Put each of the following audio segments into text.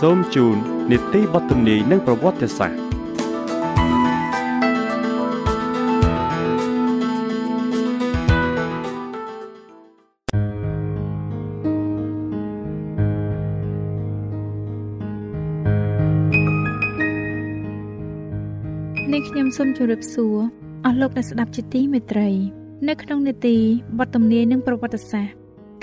សូមជូននីតិបទទំនាយនិងប្រវត្តិសាស្ត្រនាងខ្ញុំសូមជម្រាបសួរអស់លោកអ្នកស្ដាប់ជាទីមេត្រី នៅក្នុងនេតិបទទំនាយនិងប្រវត្តិសាស្ត្រ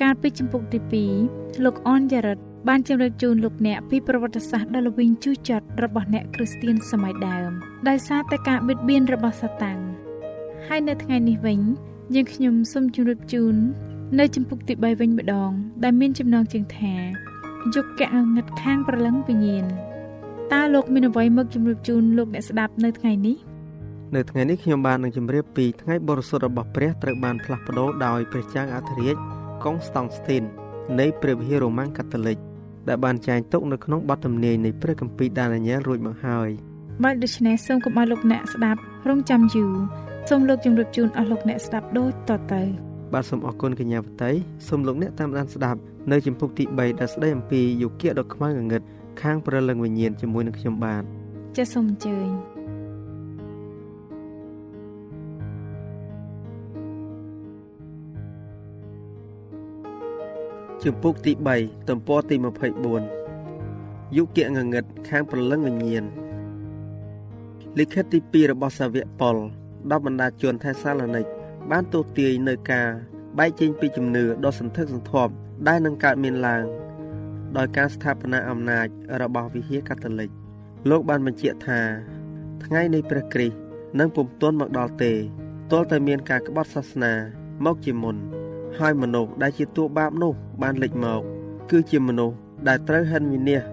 កាលពីចម្ពោះទី2លោកអនយ៉ារិត បានជម្រាបជូនលោកអ្នកពីប្រវត្តិសាស្ត្រដ៏ល្វីងជូរចត់របស់អ្នកគ្រីស្ទានសម័យដើមដោយសារតែការបៀតបៀនរបស់សាតាំងហើយនៅថ្ងៃនេះវិញយើងខ្ញុំសូមជម្រាបជូននៅចំពុកទី3វិញម្ដង ដែលមានចំណងជើងថាយុគៈងឹតខាងប្រលឹងវិញ្ញាណតើលោកមានអ្វីមកជម្រាបជូនលោកអ្នកស្ដាប់នៅថ្ងៃនេះនៅថ្ងៃនេះខ្ញុំបាននឹងជម្រាបពីថ្ងៃបរិសុទ្ធរបស់ព្រះត្រូវបានផ្លាស់ប្ដូរដោយព្រះចៅអធិរាជកុងស្តង់ស្ទីននៃព្រះវិហាររ៉ូម៉ាំងកាតូលិក ដែលបានចែងទុកនៅក្នុងបទទំនាយនៃព្រះគម្ពីរដានីយ៉ែលរួចមកហើយបាទដូច្នេះសូមកុំឲ្យលោកអ្នកស្ដាប់រងចាំយូរសូមលោកជម្រាបជូនអស់លោកអ្នកស្ដាប់ដូចតទៅបាទសូមអរគុណកញ្ញាបតីសូមលោកអ្នកតាមដានស្ដាប់នៅជំពូកទី3ដែលស្ដីអំពីយុគៈដ៏ខ្មៅងងឹតខាងព្រលឹងវិញ្ញាណជាមួយនឹងខ្ញុំបាទចាសសូមអញ្ជើញ ជំពូកទី3ទំព័រទី24យុគៈងងឹតខាងព្រលឹងវិញ្ញាណលិខិតទី2របស់សាវកប៉ុលដល់បណ្ដាជនថេសាឡូនីកបានទូទាយនៅការបែកចេញពីជំនឿដ៏សន្ធឹកសន្ធាប់ដែលនឹងកើតមានឡើងដោយការស្ថាបនាអំណាចរបស់វិហារកាតូលិកលោកបានបញ្ជាក់ថា ថ្ងៃនៃព្រះគ្រីស្ទនឹងពុំទាន់មកដល់ទេទាល់តែមានការក្បត់សាសនាមកជាមុនហើយមនុស្សដែលជាតួបាបនោះ បានលេចមក គឺជាមនុស្សដែលត្រូវហិនវិនាស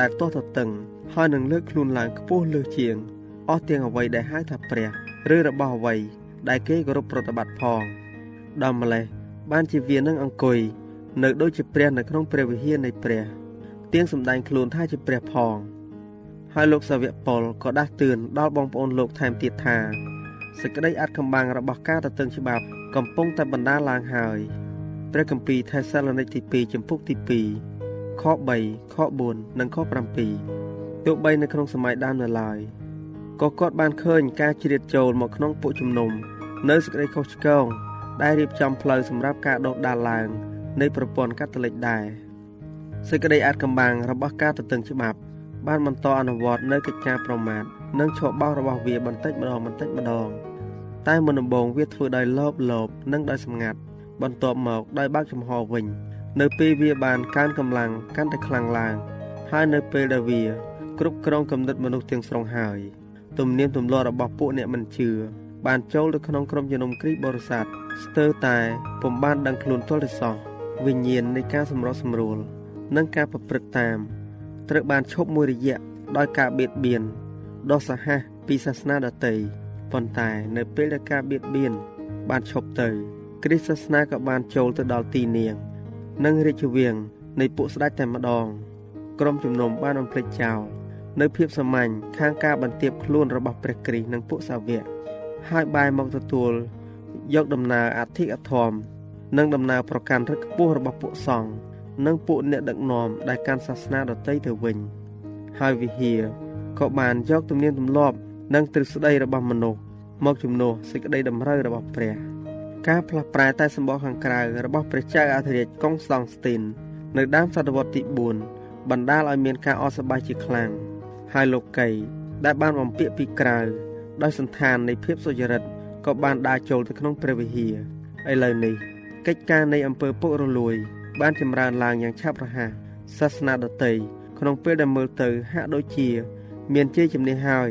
ដែលទាស់ទទឹងហើយនឹងលើកខ្លួនឡើងខ្ពស់លើសជាងអស់ទាំងអ្វីដែលហៅថាព្រះឬរបស់អ្វីដែលគេគោរពប្រតិបត្តិផងដល់ម្លេះបានជាវានឹងអង្គុយនៅដូចជាព្រះនៅក្នុងព្រះវិហារនៃព្រះទៀងសម្ដែងខ្លួនថាជាព្រះផង ហើយលោកសាវកប៉ុលក៏ដាស់តឿនដល់បងប្អូនលោកថែមទៀតថាសេចក្តីអាចកម្បាំងរបស់ការទទឹងច្បាប់កំពុងតែបណ្ដាលឡើងហើយ ព្រះគម្ពីរថេសាឡូនីកទី2ចំពុកទី2ខ3ខ4និងខ7ទោះបីនៅក្នុងសម័យដើមនៅឡើយក៏គាត់បានឃើញការជ្រៀតចូលមកក្នុងពួកជំនុំនៅសេចក្តីខុសឆ្គងដែលរៀបចំផ្លូវសម្រាប់ការដោះដាលឡើង នៃប្រព័ន្ធកាតូលិកដែរសេចក្តីអាចកម្បាំងរបស់ការទទឹងច្បាប់ បានបន្តអនុវត្តនៅកិច្ចការប្រមាថនិងឆបោសរបស់វាបន្តិចម្ដងបន្តិចម្ដងតែមុនដំបូងវាធ្វើដោយលោបលោបនិងដោយសម្ងាត់ បន្ទាប់មកដោយបើកចំហវិញ នៅពេលវាបានកើនកម្លាំងកាន់តែខ្លាំងឡើង ហើយនៅពេលដែលវាគ្រប់គ្រងគំនិតមនុស្សទាំងស្រុងហើយទំនៀមទម្លាប់របស់ពួកអ្នកមិនជឿបានចូលទៅក្នុងក្រុមជំនុំគ្រីស្ទបរិស័ទស្ទើរតែពុំបានដឹងខ្លួនទាល់តែសោះវិញ្ញាណនៃការសម្រុះសម្រួល និងការប្រព្រឹត្តតាមត្រូវបានឈប់មួយរយៈដោយការបៀតបៀនដ៏សាហាវពីសាសនាដទៃប៉ុន្តែនៅពេលដែលការបៀតបៀនបានឈប់ទៅ គ្រិស្តសាសនាក៏បានចូលទៅដល់ទីនាង និងរាជវាំងនៃពួកស្ដេចតែម្ដង ក្រុមជំនុំបានបំភ្លេចចោលនៅភាពសាមញ្ញខាងការបន្ទាបខ្លួនរបស់ព្រះគ្រីស្ទនិងពួកសាវកហើយបែរមកទទួលយកដំណើរអធិអធមនិងដំណើរប្រកាន់រឹកខ្ពស់របស់ពួកសង្ឃនិងពួកអ្នកដឹកនាំដែលកាន់សាសនាដទៃទៅវិញ ហើយវិហារក៏បានយកទំនៀមទម្លាប់និងទ្រឹស្ដីរបស់មនុស្សមកជំនួសសេចក្តីតម្រូវរបស់ព្រះ ការផ្លាស់ប្រែតែសម្បកខាងក្រៅរបស់ព្រះចៅអធិរាជកុងស្តង់ស្ទីន នៅដើមសតវត្សទី4បណ្ដាលឲ្យមានការអសប្បាយជាខ្លាំងហើយលោកីដែលបានបំពាក់ពីក្រៅដោយសន្តាននៃភាពសុចរិតក៏បានដើរចូលទៅក្នុងព្រះវិហារឥឡូវនេះកិច្ចការនៃអំពើពុករលួយ បានចម្រើនឡើងយ៉ាងឆាប់រហ័សសាសនាដតីក្នុងពេលដែលមើលទៅហាក់ដូចជា មានជ័យជំនះហើយ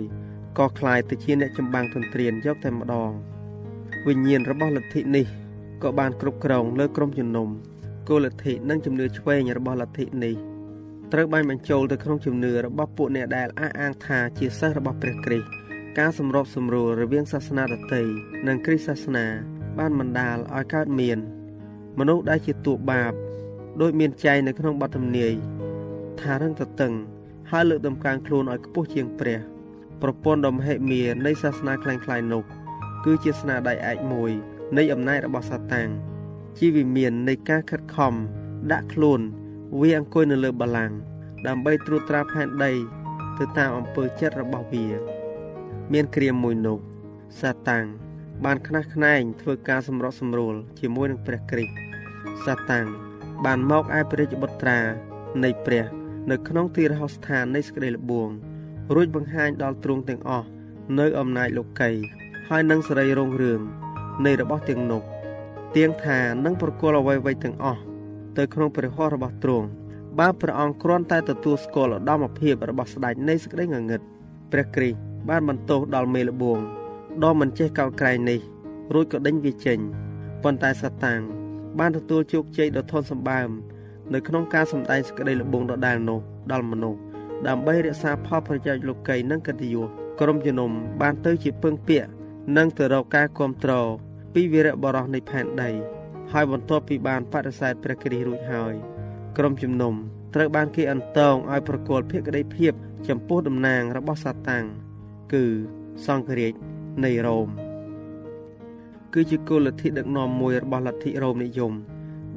ក៏คล้ายទៅជាអ្នកចម្បាំងទន្ទ្រានយកតែម្ដង វិញ្ញាណរបស់លទ្ធិនេះក៏បានគ្រប់គ្រងលើក្រុមជំនុំគោលលទ្ធិនិងជំនឿឆ្វេងរបស់លទ្ធិនេះត្រូវបានបញ្ចូលទៅក្នុងជំនឿរបស់ពួកអ្នកដែលអះអាងថាជាសិស្សរបស់ព្រះគ្រីស្ទការសម្របសម្រួលរវាងសាសនាដទៃនិងគ្រីស្ទសាសនាបានបណ្ដាលឲ្យកើតមាន មនុស្សដែលជាតួបាបដោយមានចែងនៅក្នុងបទធម្នាយថារឹងតតឹងហើយលើកតម្កើងខ្លួនឲ្យខ្ពស់ជាងព្រះ ប្រពន្ធដ៏មហិមានៃសាសនាខ្លាំងៗនោះ គឺជាស្នាដៃឯកមួយនៃអំណាចរបស់សាតាំងជាវិមាននៃការខិតខំដាក់ខ្លួនវាអង្គុយនៅលើបល្ល័ង្កដើម្បីត្រួតត្រាផែនដី ទៅតាមអំពើចិត្តរបស់វា មានគ្រាមមួយនោះសាតាំងបានខ្នះខ្នែងធ្វើការសម្រុកសម្រួលជាមួយនឹងព្រះគ្រីស្ទសាតាំងបានមកឯព្រះរាជបុត្រានៃព្រះនៅក្នុងទីរហោស្ថាននៃសេចក្តីល្បួងរួចបង្ហាញដល់ទ្រង់ទាំងអស់នៅអំណាចលោកី ហើយនឹងសេរីរុងរឿងនៃរបស់ទាំងនោះទៀងថានឹងប្រគល់អ្វីៗទាំងអស់ទៅក្នុងព្រះហស្ថរបស់ទ្រង់បើព្រះអង្គគ្រាន់តែទទួលស្គាល់ឧត្តមភាពរបស់ស្ដេចនៃសេចក្តីងងឹតព្រះគ្រីស្ទបានបន្ទោសដល់មេលបួងដ៏មិនចេះកោតក្រែងនេះរួចក៏ដេញវាចេញប៉ុន្តែសាតាំងបានទទួលជោគជ័យដ៏ធន់សម្បើមនៅក្នុងការសម្ដែងសេចក្តីល្បងដដែលនោះដល់មនុស្សដើម្បីរក្សាផលប្រយោជន៍លោកីនិងកិត្តិយសក្រុមជំនុំបានទៅជាពឹងពាក់ និងទៅរកការគ្រប់គ្រងពីវីរៈបរោះនៃផែនដី ហើយបន្ទាប់ពីបានបដិសេធព្រះគ្រីស្ទរួចហើយក្រុមជំនុំត្រូវបានគេអន្តងឲ្យប្រគល់ភក្តីភាពចំពោះតំណាងរបស់សាតាំងគឺសង្ឃរាជនៃរ៉ូមគឺជាគោលលទ្ធិដឹកនាំមួយរបស់លទ្ធិរ៉ូមនិយម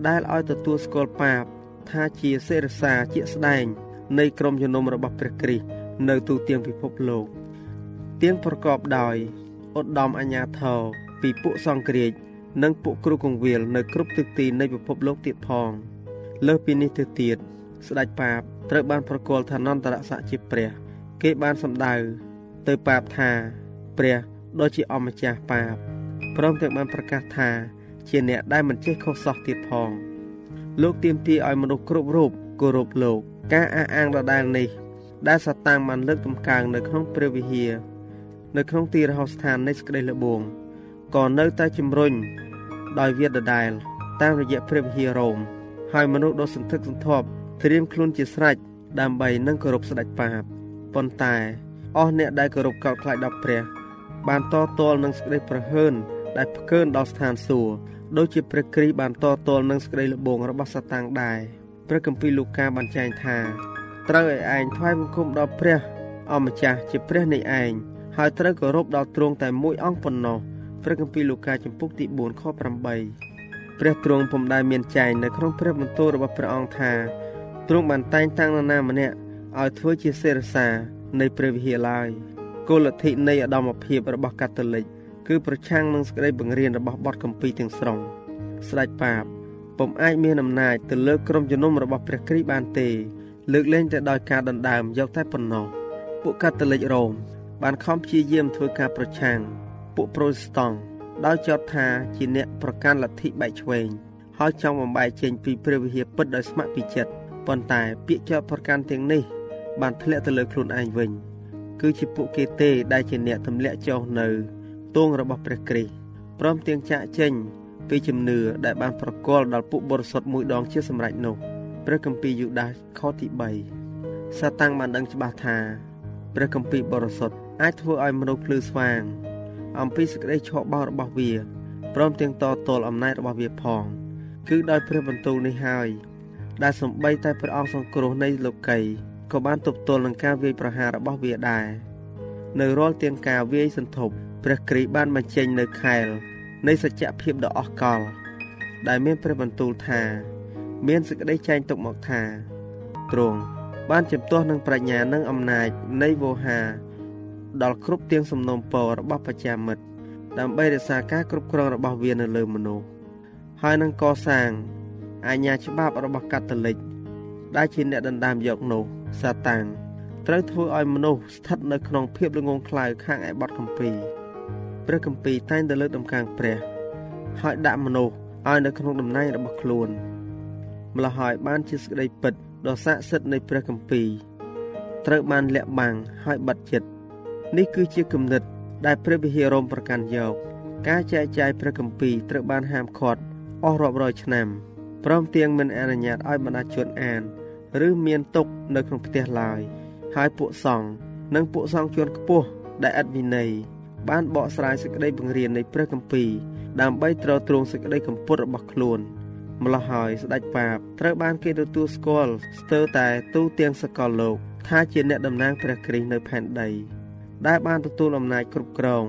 ដែលឲ្យទទួលស្គាល់បាបថាជាសេរសាជាក់ស្ដែង នៃក្រុមជំនុំរបស់ព្រះគ្រីស្ទនៅទូទាំងពិភពលោក ទៀងប្រកបដោយ ឧត្តមអញ្ញាធរពីពួកសង្គ្រាចនិងពួកគ្រូកងវិលនៅគ្រប់ទិសទីនៃពិភពលោកទៀតផង លើសពីនេះទៅទៀតស្ដេចបាបត្រូវបានប្រគល់ឋានន្តរស័ក្តិជាព្រះ គេបានសម្ដៅទៅបាបថាព្រះដ៏ជាអម្ចាស់បាបព្រមទាំងបានប្រកាសថា ជាអ្នកដែលមិនចេះខុសសោះទៀតផងលោកទាមទារឲ្យមនុស្សគ្រប់រូបគោរពលោក ការអះអាងដដែលនេះដែលសតាំងបានលើកតម្កើងនៅក្នុងព្រះវិហារ នៅក្នុងទីរហោស្ថាននៃសេចក្តីល្បួងក៏នៅតែជំរុញដោយវាដដែលតាមរយៈព្រះវិហាររ៉ូមហើយមនុស្សដ៏សន្ធឹកសន្ធាប់ត្រៀមខ្លួនជាស្រេចដើម្បីនឹងគោរពស្ដេចបាបប៉ុន្តែអស់អ្នកដែលគោរពកោតខ្លាចដល់ព្រះ បានតតល់នឹងសេចក្តីប្រហើនដែលផ្កើនដល់ស្ថានសួគ៌ដូចជាព្រះគ្រីស្ទបានតតល់នឹងសេចក្តីល្បងរបស់សាតាំងដែរព្រះគម្ពីរលូកាបានចែងថាត្រូវឲ្យឯងថ្វាយបង្គំដល់ព្រះអម្ចាស់ជាព្រះនៃឯង ហើយត្រូវគោរពដល់ទ្រង់តែមួយអង្គប៉ុណ្ណោះព្រះគម្ពីរលូកាចំពុកទី4ខ8ព្រះទ្រង់ពុំដែលមានចែងនៅក្នុងព្រះបន្ទូលរបស់ព្រះអង្គថាទ្រង់បានតែងតាំងនរណាម្នាក់ឲ្យធ្វើជាសេរសានៃព្រះវិហារឡើយគោលលទ្ធិនៃអដមភាពរបស់កាតូលិកគឺប្រឆាំងនឹងសេចក្តីបង្រៀនរបស់បទគម្ពីរទាំងស្រុងស្ដេចបាបពុំអាចមានអំណាចទៅលើក្រុមជំនុំរបស់ព្រះគ្រីស្ទបានទេលើកលែងតែដោយការដណ្ដើមយកតែប៉ុណ្ណោះពួកកាតូលិករ៉ូម បានខំព្យាយាមធ្វើការប្រឆាំងពួកប្រូតេស្តង់ដោយចោទថាជាអ្នកប្រកាន់លទ្ធិបែកឆ្វេងហើយចង់បំបែកចេញពីព្រះវិហារពិតដោយស្ម័គ្រពីចិត្តប៉ុន្តែពាក្យចោទប្រកាន់ទាំងនេះ បានធ្លាក់ទៅលើខ្លួនឯងវិញ គឺជាពួកគេទេដែលជាអ្នកទម្លាក់ចុះនៅទងរបស់ព្រះគ្រីស្ទព្រមទាំងចាក់ចេញពីជំនឿដែលបានប្រកល់ដល់ពួកបរិសុទ្ធមួយដងជាសម្រេចនោះព្រះគម្ពីរយូដាសខទី3សាតាំងបានដឹងច្បាស់ថាព្រះគម្ពីរបរិសុទ្ធ អាចធ្វើឲ្យមនុស្សភ្លឺស្វាង អំពីសេចក្តីឆក់បោករបស់វាព្រមទាំងតតល់អំណាចរបស់វាផង គឺដោយព្រះបន្ទូលនេះហើយ ដែលសំបីតែព្រះអង្គសង្គ្រោះនៃលោកីក៏បានទប់ទល់នឹងការវាយប្រហាររបស់វាដែរនៅរាល់ទាំងការវាយសន្ធប់ព្រះគ្រីស្ទបានបញ្ចេញនៅខែល នៃសច្ចភាពដ៏អស្ចារ្យដែលមានព្រះបន្ទូលថា មានសេចក្តីចែងទុកមកថាទ្រង់បានជំទាស់នឹងប្រាជ្ញានិងអំណាចនៃវោហា ដល់គ្រប់ទាំងសំណុំពររបស់បច្ចាមិត្តដើម្បីរក្សាការគ្រប់គ្រងរបស់វានៅលើមនុស្សហើយនឹងកសាងអាញាច្បាប់របស់កាតូលិកដែលជាអ្នកដណ្ដើមយកនោះសាតាំងត្រូវធ្វើឲ្យមនុស្សស្ថិតនៅក្នុងភាពល្ងងខ្លៅខាងឯបទកម្ពីព្រះកម្ពីតែងតែលើកដំកើងព្រះ ហើយដាក់មនុស្សឲ្យនៅក្នុងតំណែងរបស់ខ្លួនម្ល៉េះហើយបានជាសេចក្តីពិតដ៏ស័ក្តិសិទ្ធិនៃព្រះកម្ពី ត្រូវបានលាក់បាំងហើយបាត់ចិត្ត នេះគឺជាគំនិត ដែលព្រះវិហាររមប្រកាន់យក ការចែកចាយព្រះគម្ពីរត្រូវបានហាមឃាត់អស់រាប់រយឆ្នាំព្រមទាំងមិនអនុញ្ញាតឲ្យបណ្ដាជនអាន ឬមានទុកនៅក្នុងផ្ទះឡើយហើយពួកសង្ឃនិងពួកសង្ឃជួនខ្ពស់ដែលឥតវិន័យបានបកស្រាយសេចក្តីបង្រៀននៃព្រះគម្ពីរដើម្បីទ្រទ្រង់សេចក្តីកម្ពត់របស់ខ្លួនម្ល៉េះហើយស្ដេចបាបត្រូវបានគេទទួលស្គាល់ស្ទើរតែទូទាំងសកលលោក ថាជាអ្នកតំណាងព្រះគ្រីស្ទនៅផែនដី ដែលបានទទួលអំណាចគ្រប់គ្រង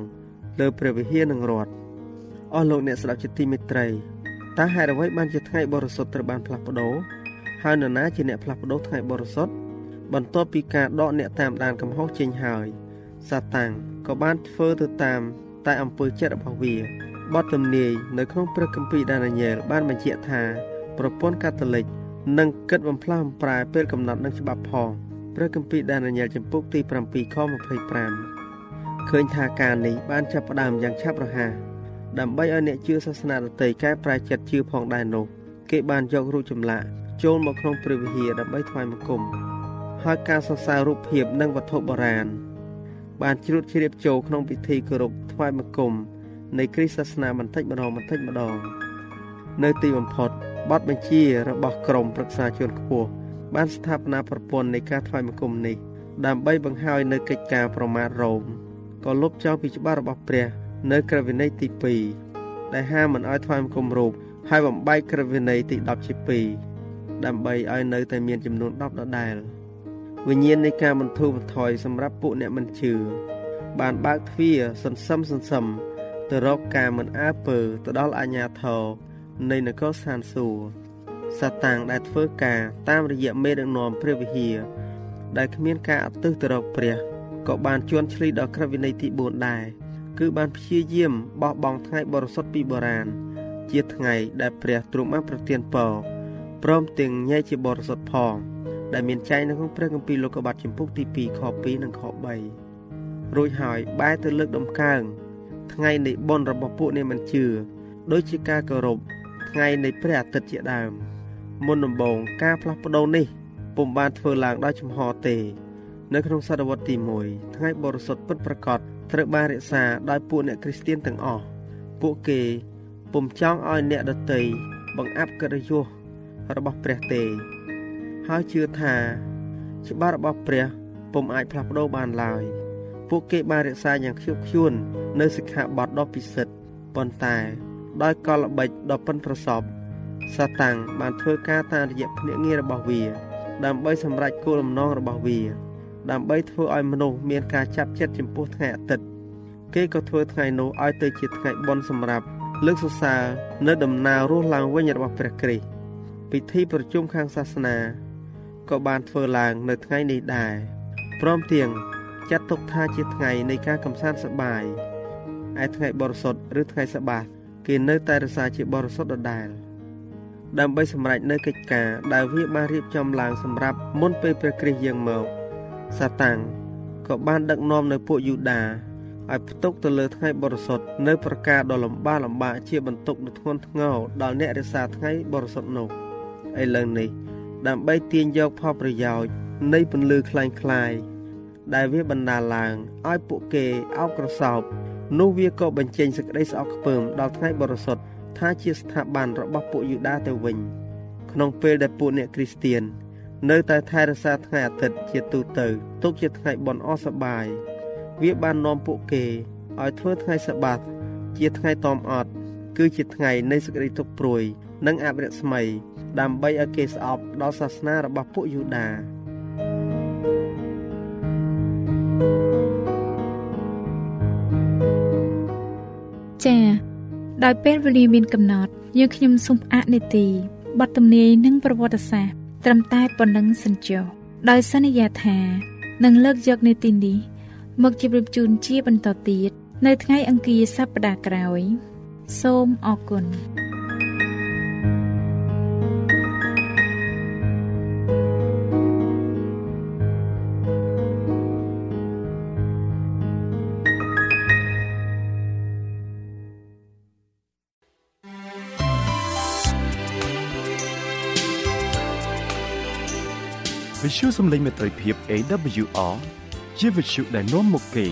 លើព្រះវិហារនិងរដ្ឋអស់លោកអ្នកស្ដាប់ជាទីមេត្រីតើហេតុអ្វីបានជាថ្ងៃបរិសុទ្ធត្រូវបានផ្លាស់ប្ដូរហើយនរណាជាអ្នកផ្លាស់ប្ដូរថ្ងៃបរិសុទ្ធបន្ទាប់ពីការដកអ្នកតាមដានកំហុសចេញហើយសាតាំងក៏បានធ្វើទៅតាម តែអំពើចិត្តរបស់វាបទទំនាយនៅក្នុងព្រះគម្ពីរដានីយ៉ែលបានបញ្ជាក់ថាប្រពន្ធកាតូលិកនឹងគិតបំផ្លាស់បំប្រែពេលកំណត់នឹងច្បាប់ផង ព្រះគម្ពីរដានីយ៉ែលចំពុកទី7ខ25ឃើញថាការនេះបានចាប់ផ្ដើមយ៉ាងឆាប់រហ័សដើម្បីឲ្យអ្នកជឿសាសនាដទៃកែប្រែចិត្តជឿផងដែរនោះគេបានយករូបចម្លាក់ចូលមកក្នុងព្រះវិហារដើម្បីថ្វាយបង្គំហើយការសរសើររូបភាពនិងវត្ថុបុរាណបានជ្រួតជ្រាបចូលក្នុងពិធីគោរពថ្វាយបង្គំនៃគ្រិស្តសាសនាបន្តិចម្ដងបន្តិចម្ដងនៅទីបំផុតបទបញ្ជារបស់ក្រមប្រឹក្សាជាន់ខ្ពស់ បានស្ថាបនាប្រព័ន្ធនៃការថ្វាយបង្គំនេះដើម្បីបង្ហើយនៅកិច្ចការប្រមាថរ៉ូមក៏លុបចោលពីច្បាប់របស់ព្រះ នៅក្រឹតវិន័យទី2ដែលហាមមិនឲ្យថ្វាយបង្គំរូបហើយបំបែកក្រឹតវិន័យទី10ជា2ដើម្បីឲ្យនៅតែមានចំនួន10ដដែលវិញ្ញាណនៃការបន្ធូរបន្ថយសម្រាប់ពួកអ្នកមិនជឿបានបើកទ្វារសន្សឹមសន្សឹមទៅរកការមិនអើពើទៅដល់អាញាធរនៃនគរស្ថានសួគ៌ សាតាំងដែលធ្វើការតាមរយៈមេដឹកនាំព្រះវិហារដែលគ្មានការអត់ទិសទៅរកព្រះក៏បានជន់ឈ្លីដល់ក្រឹតវិន័យទី4ដែរគឺបានព្យាយាមបោះបង់ថ្ងៃបរិសុទ្ធពីបុរាណជាថ្ងៃដែលព្រះទ្រង់បានប្រទានពរព្រមទាំងញែកជាបរិសុទ្ធផងដែលមានចែងនៅក្នុងព្រះគម្ពីរលោកុបាទចំពុកទី2ខ2និងខ3រួចហើយបែរទៅលើកដំកើងថ្ងៃនៃបុណ្យរបស់ពួកអ្នកមិនជឿដូចជាការគោរពថ្ងៃនៃព្រះអាទិត្យជាដើម មុនដំបូងការផ្លាស់ប្ដូរនេះពុំបានធ្វើឡើងដោយចំហទេ នៅក្នុងសតវត្សទី1ថ្ងៃបរិសុទ្ធពិតប្រាកដត្រូវបានរក្សាដោយពួកអ្នកគ្រីស្ទានទាំងអស់ពួកគេពុំចង់ឲ្យអ្នកដតីបង្អាប់កិត្តិយសរបស់ព្រះទេ ហើយជឿថាច្បាប់របស់ព្រះពុំអាចផ្លាស់ប្ដូរបានឡើយពួកគេបានរក្សាយ៉ាងខ្ជាប់ខ្ជួននៅសិក្ខាបទដ៏ពិសិដ្ឋប៉ុន្តែដោយកលល្បិចដ៏ប៉ិនប្រសប់ សាតាំងបានធ្វើការតាមរយៈភ្នាក់ងាររបស់វា ដើម្បីសម្រេចគោលបំណងរបស់វា ដើម្បីធ្វើឲ្យមនុស្សមានការចាប់ចិត្តចំពោះថ្ងៃអាទិត្យគេក៏ធ្វើថ្ងៃនោះឲ្យទៅជាថ្ងៃបុណ្យសម្រាប់លើកសរសើរនៅដំណើររស់ឡើងវិញរបស់ព្រះគ្រីស្ទពិធីប្រជុំខាងសាសនាក៏បានធ្វើឡើងនៅថ្ងៃនេះដែរព្រមទាំងចាត់ទុកថាជាថ្ងៃនៃការកំសាន្តសប្បាយឯថ្ងៃបរិសុទ្ធឬថ្ងៃសបាតគេនៅតែរក្សាជាបរិសុទ្ធដដែល ដើម្បីសម្រេចនៅកិច្ចការដែលវាបានរៀបចំឡើងសម្រាប់មុនពេលព្រះគ្រីស្ទយាងមកសាតាំងក៏បានដឹកនាំនៅពួកយូដាឲ្យផ្ទុកទៅលើថ្ងៃបរិសុទ្ធនៅប្រការដ៏លំបាកលំបាកជាបន្ទុកដ៏ធ្ងន់ធ្ងរដល់អ្នករក្សាថ្ងៃបរិសុទ្ធនោះឥឡូវនេះ ដើម្បីទាញយកផលប្រយោជន៍នៃពន្លឺคล้ายៗដែលវាបណ្ដាលឡើងឲ្យពួកគេអោបក្រសោបនោះវាក៏បញ្ចេញសេចក្តីស្អប់ខ្ពើមដល់ថ្ងៃបរិសុទ្ធ ថាជាស្ថាប័នរបស់ពួកយូដាទៅវិញ ក្នុងពេលដែលពួកអ្នកគ្រីស្ទៀននៅតែថែរក្សាថ្ងៃអាទិត្យជាទូទៅទុកជាថ្ងៃបុណ្យអសប្បាយវាបាននាំពួកគេឲ្យធ្វើថ្ងៃសបាតជាថ្ងៃតមអត់គឺជាថ្ងៃនៃសេចក្តីទុក្ខព្រួយ និងអរិយស្មី ដើម្បីឲ្យគេស្អប់ដល់សាសនារបស់ពួកយូដាចា៎ ដោយពេលវេលាមានកំណត់យើងខ្ញុំសូមផ្អាកនេតិបទទំនាយនិងប្រវត្តិសាស្ត្រត្រឹមតែប៉ុណ្ណឹងសិនចុះដោយសន្យាថានឹងលើកយកនេតិនេះមកជម្រាបជូនជាបន្តទៀតនៅថ្ងៃអង្គារសប្តាហ៍ក្រោយ សូមអរគុណ Visual សំឡេងមេត្រីភាព AWR ជាវិទ្យុដែលនាំមុខគេ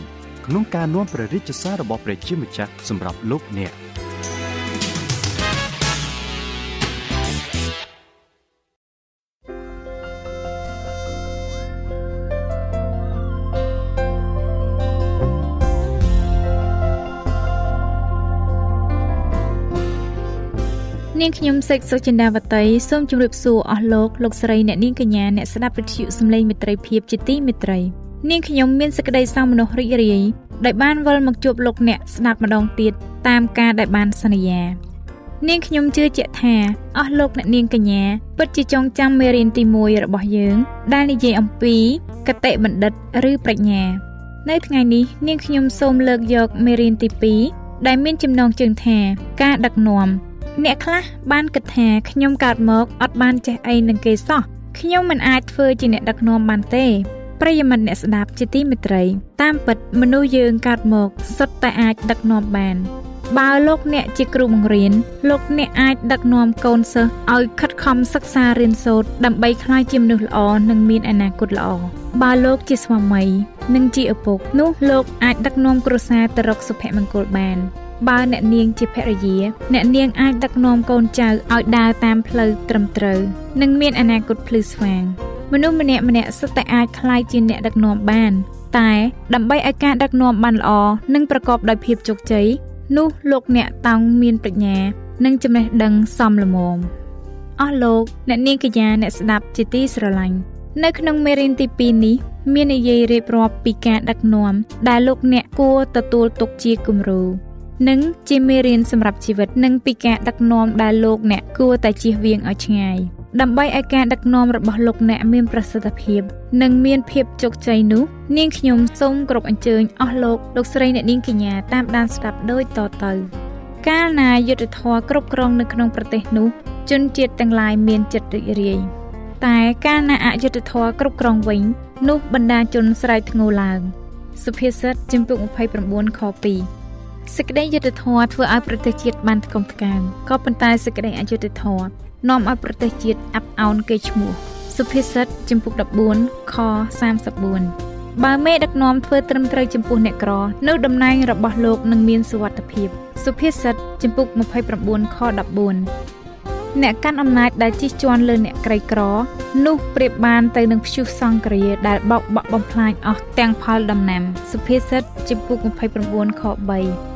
ក្នុងការនាំព្រះរាជសាររបស់ព្រះជាម្ចាស់សម្រាប់លោកអ្នក នាងខ្ញុំសេកសុចិន្តាវតីសូមជម្រាបសួរអស់លោកលោកស្រីអ្នកនាងកញ្ញាអ្នកស្ដាប់វិទ្យុសំឡេងមិត្តភាពជាទីមេត្រីនាងខ្ញុំមានសេចក្តីសោមនស្សរីករាយដែលបានវិលមកជួបលោកអ្នកស្ដាប់ម្ដងទៀតតាមការដែលបានសន្យា នាងខ្ញុំជឿជាក់ថាអស់លោកអ្នកនាងកញ្ញាពិតជាចងចាំមេរៀនទី1របស់យើង ដែលនិយាយអំពីកតិបណ្ឌិតឬប្រាជ្ញា នៅថ្ងៃនេះនាងខ្ញុំសូមលើកយកមេរៀនទី2ដែលមានចំណងជើងថាការដឹកនាំ អ្នកខ្លះបានគិតថាខ្ញុំកើតមកអត់បានចេះអីនឹងគេសោះខ្ញុំមិនអាចធ្វើជាអ្នកដឹកនាំបានទេប្រិយមិត្តអ្នកស្ដាប់ជាទីមេត្រី តាមពិតមនុស្សយើងកើតមកសុទ្ធតែអាចដឹកនាំបានបើលោកអ្នកជាគ្រូបង្រៀនលោកអ្នកអាចដឹកនាំកូនសិស្សឲ្យខិតខំសិក្សារៀនសូត្រដើម្បីក្លាយជាមនុស្សល្អនិងមានអនាគតល្អបើលោកជាស្វាមី និងជាឪពុកនោះលោកអាចដឹកនាំគ្រួសារទៅរកសុភមង្គលបាន បើអ្នកនាងជាភរិយា អ្នកនាងអាចដឹកនាំកូនចៅឲ្យដើរតាមផ្លូវត្រឹមត្រូវនិងមានអនាគតភ្លឺស្វាងមនុស្សម្នាក់ម្នាក់សុទ្ធតែអាចក្លាយជាអ្នកដឹកនាំបាន តែដើម្បីឲ្យការដឹកនាំបានល្អនិងប្រកបដោយភាពជោគជ័យនោះលោកអ្នកតោងមានប្រាជ្ញា និងចំណេះដឹងសមល្មមអស់លោកអ្នកនាងកញ្ញាអ្នកស្ដាប់ជាទីស្រឡាញ់នៅក្នុងមេរៀនទី2នេះមាននិយាយរៀបរាប់ពីការដឹកនាំដែលលោកអ្នកគួរទទួលទុកជាគំរូ និងជាមេរៀនសម្រាប់ជីវិតនិងពីការដឹកនាំដែលលោកអ្នកគួរតែជៀសវាងឲ្យឆ្ងាយដើម្បីឲ្យការដឹកនាំរបស់លោកអ្នកមានប្រសិទ្ធភាព និងមានភាពជោគជ័យនោះ នាងខ្ញុំសូមគោរពអញ្ជើញអស់លោកលោកស្រីអ្នកនាងកញ្ញាតាមដានស្ដាប់ដូចតទៅកាលណាយុទ្ធធរគ្រប់គ្រងនៅក្នុងប្រទេសនោះជនជាតិទាំងឡាយមានចិត្តរីករាយតែកាលណាអយុត្តិធម៌គ្រប់គ្រងវិញ នោះបណ្ដាជនស្រែកធ្ងោឡើងសុភាសិតជំពូក29ខ2 សេចក្តីយុត្តិធម៌ធ្វើឲ្យប្រទេសជាតិបានថ្កុំថ្កើងក៏ប៉ុន្តែសេចក្តីអយុត្តិធម៌នាំឲ្យប្រទេសជាតិអាប់អោនកេរ្តិ៍ឈ្មោះសុភាសិតចំពុក14ខ34បើមេដឹកនាំធ្វើត្រឹមត្រូវចំពោះអ្នកក្រនៅតំណែងរបស់លោកនឹងមានសុវត្ថិភាពសុភាសិតចំពុក29ខ14អ្នកកាន់អំណាចដែលជិះជាន់លើអ្នកក្រីក្រ នោះប្រៀបបានទៅនឹងព្យុះសង្គ្រាដែលបោកបក់បំផ្លាញអស់ទាំងផលដំណាំសុភាសិតចំពុក29ខ3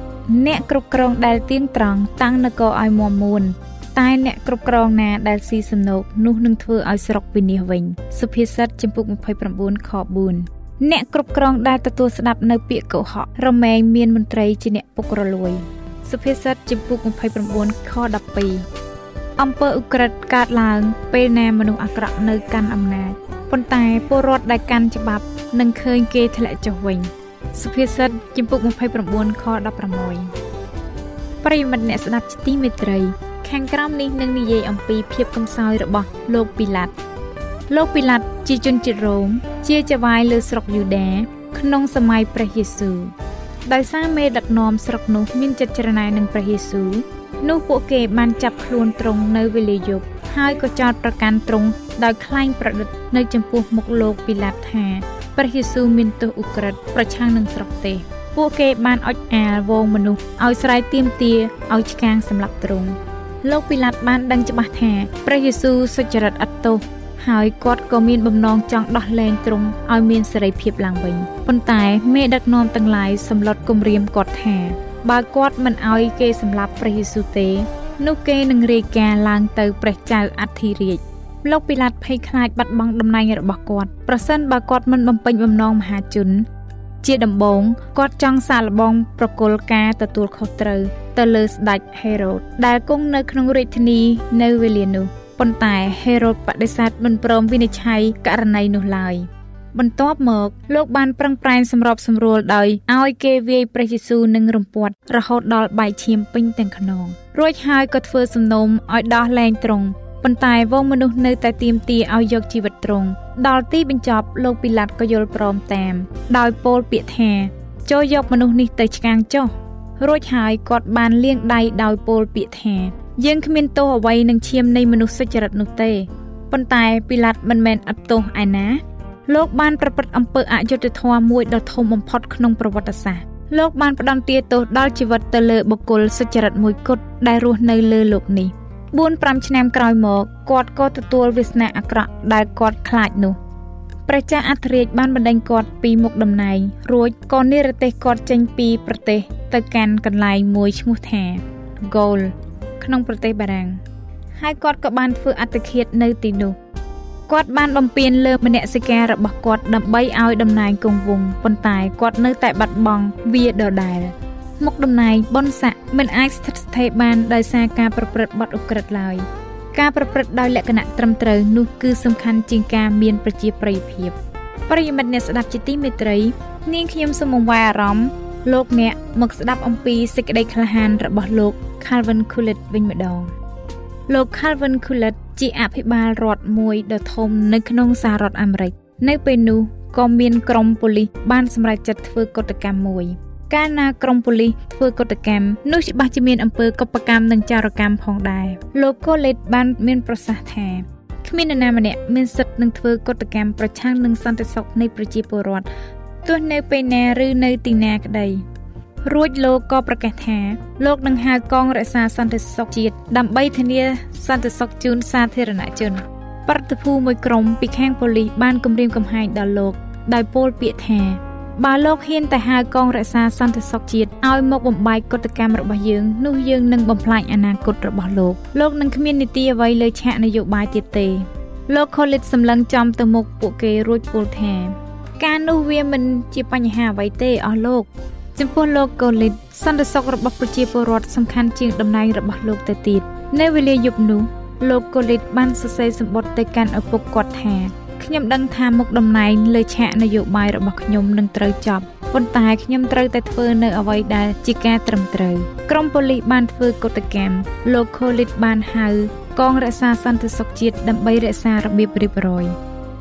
អ្នកគ្រប់គ្រងដែលទៀងត្រង់តាំងនគរឲ្យមាំមួនតែអ្នកគ្រប់គ្រងណាដែលស៊ីសំណូកនោះនឹងធ្វើឲ្យស្រុកវិនាសវិញសុភាសិតចំពុក29ខ4អ្នកគ្រប់គ្រងដែលទទួលស្ដាប់នៅពាក្យកុហករមែងមានមន្ត្រីជាអ្នកពុករលួយសុភាសិតចំពុក29ខ12អំពើឧក្រិដ្ឋកើតឡើងពេលណាមនុស្សអាក្រក់នៅកាន់អំណាចប៉ុន្តែពលរដ្ឋដែលកាន់ច្បាប់នឹងឃើញគេធ្លាក់ចុះវិញ សុភាសិតជំពូក29ខ16ប្រិយមិត្តអ្នកស្ដាប់ជាទីមេត្រី ខាងក្រោមនេះនឹងនិយាយអំពីភាពកំសោយរបស់លោកពីឡាត់លោកពីឡាត់ជាជនជាតិរ៉ូមជាចៅហ្វាយលើស្រុកយូដា ក្នុងសម័យព្រះយេស៊ូវដោយសារមេដឹកនាំស្រុកនោះមានចិត្តច្រណែននឹងព្រះយេស៊ូវនោះពួកគេបានចាប់ខ្លួនទ្រង់នៅវេលាយប់ហើយក៏ចោទប្រកាន់ទ្រង់ដោយក្លែងប្រឌិតនៅចំពោះមុខលោកពីឡាត់ថា ព្រះយេស៊ូវមានទោសឧក្រិដ្ឋប្រឆាំងនឹងស្រុកទេ ពួកគេបានអុចអាលវងមនុស្សឲ្យស្រែកទាមទារឲ្យឆ្កាងសម្លាប់ទ្រង់លោកពីឡាតបានដឹងច្បាស់ថាព្រះយេស៊ូវសុចរិតអត់ទោសហើយគាត់ក៏មានបំណងចង់ដោះលែងទ្រង់ឲ្យមានសេរីភាពឡើងវិញប៉ុន្តែមេដឹកនាំទាំងឡាយសម្លុតគំរាមគាត់ថាបើគាត់មិនឲ្យគេសម្លាប់ព្រះយេស៊ូវទេ នោះគេនឹងរាយការណ៍ឡើងទៅព្រះចៅអធិរាជ លោកពីឡាតភ័យខ្លាចបាត់បង់តំណែងរបស់គាត់ប្រសិនបើគាត់មិនបំពេញបំណងមហាជន ជាដំបូងគាត់ចង់សាកល្បងប្រគល់ការទទួលខុសត្រូវទៅលើស្ដេចហេរ៉ូតដែលគង់នៅក្នុងរាជធានីនៅវេលានោះប៉ុន្តែហេរ៉ូតបដិសេធមិនព្រមវិនិច្ឆ័យករណីនោះឡើយបន្ទាប់មកលោកបានប្រឹងប្រែងសម្របសម្រួលដោយឲ្យគេវាយព្រះយេស៊ូវនឹងរំពាត់រហូតដល់បែកឈាមពេញទាំងខ្នងរួចហើយក៏ធ្វើសំណុំឲ្យដោះលែងទ្រង់ ប៉ុន្តែវងមនុស្សនៅតែទាមទារឲ្យយកជីវិតទ្រង់ដល់ទីបញ្ចប់លោកពីឡាត់ក៏យល់ព្រមតាម ដោយពោលពាក្យថា ចូលយកមនុស្សនេះទៅឆ្កាងចុះរួចហើយគាត់បានលាងដៃដោយពោលពាក្យថាយើងគ្មានទោសអ្វីនឹងឈាមនៃមនុស្សសុចរិតនោះទេប៉ុន្តែពីឡាត់មិនមែនអត់ទោសឯណាលោកបានប្រព្រឹត្តអំពើអយុត្តិធម៌មួយដ៏ធំបំផុតក្នុងប្រវត្តិសាស្ត្រលោកបានផ្ដំទាទោសដល់ជីវិតទៅលើបុគ្គលសុចរិតមួយគត់ដែលរស់នៅលើលោកនេះ។ 4-5ឆ្នាំក្រោយមកគាត់ក៏ទទួលវាសនាអាក្រក់ដែលគាត់ខ្លាចនោះព្រះចាស់អធិរាជបានបណ្ដេញគាត់ពីមុខតំណែងរួចក៏និរទេសគាត់ចេញពីប្រទេសទៅកាន់កន្លែងមួយឈ្មោះថា Gol ក្នុងប្រទេសបារាំងហើយគាត់ក៏បានធ្វើអត្តឃាតនៅទីនោះគាត់បានបំពេញលើមនសិការរបស់គាត់ដើម្បីឲ្យតំណែងគង់វង្សប៉ុន្តែគាត់នៅតែបាត់បង់វាដដែល មុខតំណែងបនស័កមិនអាចស្ថិតស្ថេរបានដោយសារការប្រព្រឹត្តបទឧក្រិដ្ឋឡើយការប្រព្រឹត្តដោយលក្ខណៈត្រឹមត្រូវនោះគឺសំខាន់ជាងការមានប្រជាប្រិយភាពប្រិយមិត្តអ្នកស្ដាប់ជាទីមេត្រី នាងខ្ញុំសូមអង្វែអារម្មណ៍លោកអ្នកមកស្ដាប់អំពីសេចក្តីក្លាហានរបស់លោក Calvin Coolidge វិញម្ដងលោក Calvin Coolidge ជាអភិបាលរដ្ឋមួយដ៏ធំនៅក្នុងសហរដ្ឋអាមេរិកនៅពេលនោះក៏មានក្រុមប៉ូលីសបានសម្រេចចិត្តធ្វើកតកម្មមួយ កាលណាក្រុមប៉ូលីសធ្វើកតកម្មនោះច្បាស់ជាមានអំពើកុបកម្មនិងចារកម្មផងដែរលោកកូលេតបានមានប្រសាសន៍ថាគ្មាននរណាម្នាក់មានសិទ្ធិនឹងធ្វើកតកម្មប្រឆាំងនឹងសន្តិសុខនៃប្រជាពលរដ្ឋទោះនៅពេលណាឬនៅទីណាក្តីរួចលោកក៏ប្រកាសថាលោកនឹងហៅកងរក្សាសន្តិសុខជាតិដើម្បីធានាសន្តិសុខជូនសាធារណជនប្រតិភូមួយក្រុមពីខាងប៉ូលីសបានគំរាមកំហែងដល់លោកដោយពោលពាក្យថា បើលោកហ៊ានតែហៅកងរក្សាសន្តិសុខជាតិឲ្យមកបំបែកកតកម្មរបស់យើងនោះយើងនឹងបំផ្លាញអនាគតរបស់លោកលោកនឹងគ្មាននីតិអ្វីលើឆាកនយោបាយទៀតទេលោកខូលីតសម្លឹងចំទៅមុខពួកគេរួចពោលថាការនោះវាមិនជាបញ្ហាអ្វីទេអស់លោកចំពោះលោកកូលីតសន្តិសុខរបស់ប្រជាពលរដ្ឋសំខាន់ជាងតំណែងរបស់លោកទៅទៀតនៅវេលាយប់នោះលោកកូលីតបានសរសេរសម្បត្តិទៅកាន់ឪពុកគាត់ថា ខ្ញុំដឹងថាមុខតំណែងលើឆាកនយោបាយរបស់ខ្ញុំនឹងត្រូវចប់ប៉ុន្តែខ្ញុំត្រូវតែធ្វើនៅអ្វីដែលជាការត្រឹមត្រូវក្រមប៉ូលីសបានធ្វើកតកម្មលោកខូលីតបានហៅកងរក្សាសន្តិសុខជាតិដើម្បីរក្សារបៀបរៀបរយ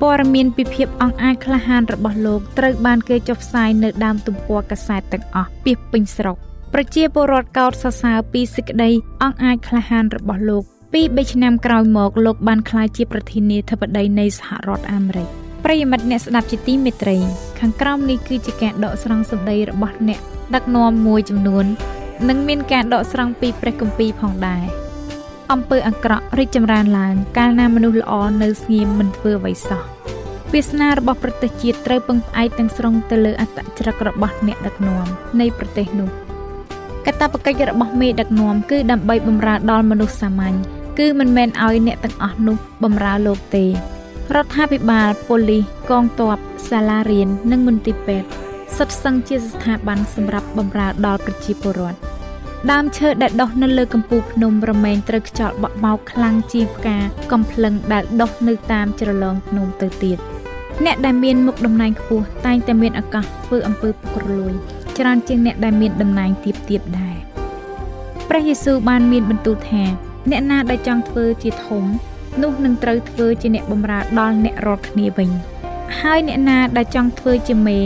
ព័ត៌មានពីភាពអង្អាចក្លាហានរបស់លោកត្រូវបានគេចុះផ្សាយនៅដើមទំព័រកាសែតទាំងអស់ពាសពេញស្រុកប្រជាពលរដ្ឋកោតសរសើរពីសេចក្តីអង្អាចក្លាហានរបស់លោក ពី3ឆ្នាំក្រោយមកលោកបានក្លាយជាប្រធានាធិបតីនៃសហរដ្ឋអាមេរិកប្រិយមិត្តអ្នកស្ដាប់ជាទីមេត្រី ខាងក្រោមនេះគឺជាការដកស្រង់សម្ដីរបស់អ្នកដឹកនាំមួយចំនួន និងមានការដកស្រង់ពីព្រះគម្ពីរផងដែរអំពើអាក្រក់រីកចម្រើនឡើង កាលណាមនុស្សល្អនៅស្ងៀមមិនធ្វើអ្វីសោះវាសនារបស់ប្រទេសជាតិត្រូវពឹងផ្អែកទាំងស្រុងទៅលើអត្តចរិតរបស់អ្នកដឹកនាំនៃប្រទេសនោះកាតព្វកិច្ចរបស់មេដឹកនាំគឺដើម្បីបម្រើដល់មនុស្សសាមញ្ញ គឺមិនមែនឲ្យអ្នកទាំងអស់នោះបម្រើលោកទេរដ្ឋាភិបាលប៉ូលីសកងទ័ពសាលារៀននិងមន្ទីរពេទ្យសុទ្ធសឹងជាស្ថាប័នសម្រាប់បម្រើដល់ប្រជាពលរដ្ឋដើមឈើដែលដុះនៅលើកំពូលភ្នំរមែងត្រូវខ្យល់បក់បោកខ្លាំងជាងផ្កាកំភ្លឹងដែលដុះនៅតាមជ្រលងភ្នំទៅទៀតអ្នកដែលមានមុខតំណែងខ្ពស់តែងតែមានឱកាសធ្វើអំពើពុករលួយច្រើនជាងអ្នកដែលមានតំណែងទាបទាបដែរព្រះយេស៊ូវបានមានបន្ទូលថា អ្នកណាដែលចង់ធ្វើជាធំ នោះនឹងត្រូវធ្វើជាអ្នកបម្រើដល់អ្នករាល់គ្នាវិញ ហើយអ្នកណាដែលចង់ធ្វើជាមេ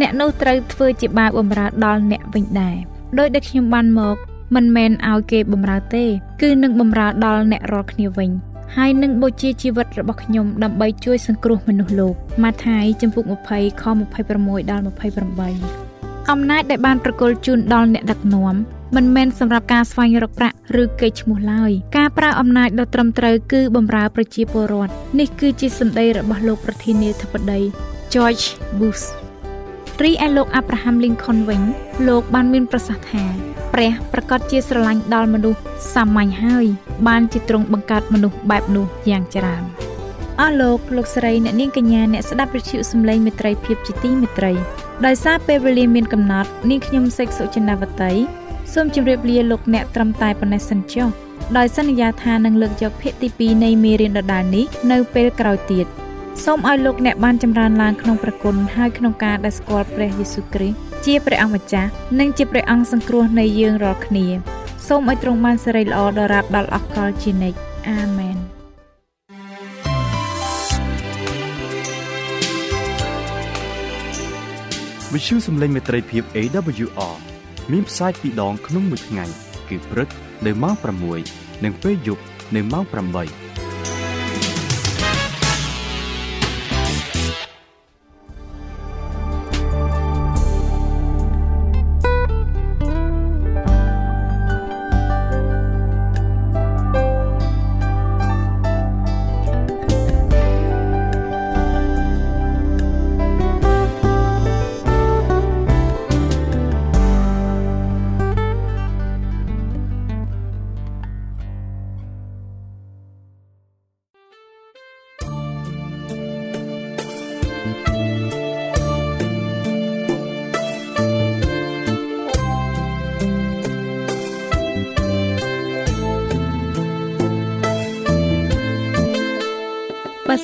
អ្នកនោះត្រូវធ្វើជាបាវបម្រើដល់អ្នកវិញដែរដោយដែលខ្ញុំបានមកមិនមែនឲ្យគេបម្រើទេ គឺនឹងបម្រើដល់អ្នករាល់គ្នាវិញហើយនឹងបូជាជីវិតរបស់ខ្ញុំដើម្បីជួយសង្គ្រោះមនុស្សលោកម៉ាថាយចំពុក20ខ26ដល់28អំណាចដែលបានប្រគល់ជូនដល់អ្នកដឹកនាំ មិនមែនសម្រាប់ការស្វែងរកប្រាក់ឬកេរ្តិ៍ឈ្មោះឡើយការប្រើអំណាចដ៏ត្រឹមត្រូវគឺបម្រើប្រជាពលរដ្ឋនេះគឺជាសម្ដីរបស់លោកប្រធានាធិបតី George Bush រីឯលោក Abraham Lincoln វិញលោកបានមានប្រសាសន៍ថាព្រះប្រកាសជាស្រឡាញ់ដល់មនុស្សសាមញ្ញហើយ បានជាទ្រង់បង្កើតមនុស្សបែបនោះយ៉ាងច្រើនអស់លោកលោកស្រីអ្នកនាងកញ្ញាអ្នកស្ដាប់វិទ្យុសំឡេងមេត្រីភាពជាទីមេត្រីដោយសារពេលវេលាមានកំណត់នាងខ្ញុំសេកសុចិនាវតី សូមជម្រាបលាលោកអ្នកត្រឹមតែប៉ុណ្ណេះសិនចុះដោយសន្យាថានឹងលើកយកភាគទី2នៃមេរៀនដដែលនេះនៅពេលក្រោយទៀតសូមឲ្យលោកអ្នកបានចម្រើនឡើងក្នុងព្រះគុណហើយក្នុងការដែលស្គាល់ព្រះយេស៊ូវគ្រីស្ទជាព្រះអង្គម្ចាស់និងជាព្រះអង្គសង្គ្រោះនៃយើងរាល់គ្នាសូមឲ្យទ្រង់បានសិរីល្អដល់រាប់ដល់អកលជានិច្ចអាមែនវិទ្យុសំឡេងមេត្រីភាព AWR មានផ្សាយពីរដងក្នុងមួយថ្ងៃ គឺព្រឹកនៅម៉ោង6និងពេលយប់នៅម៉ោង8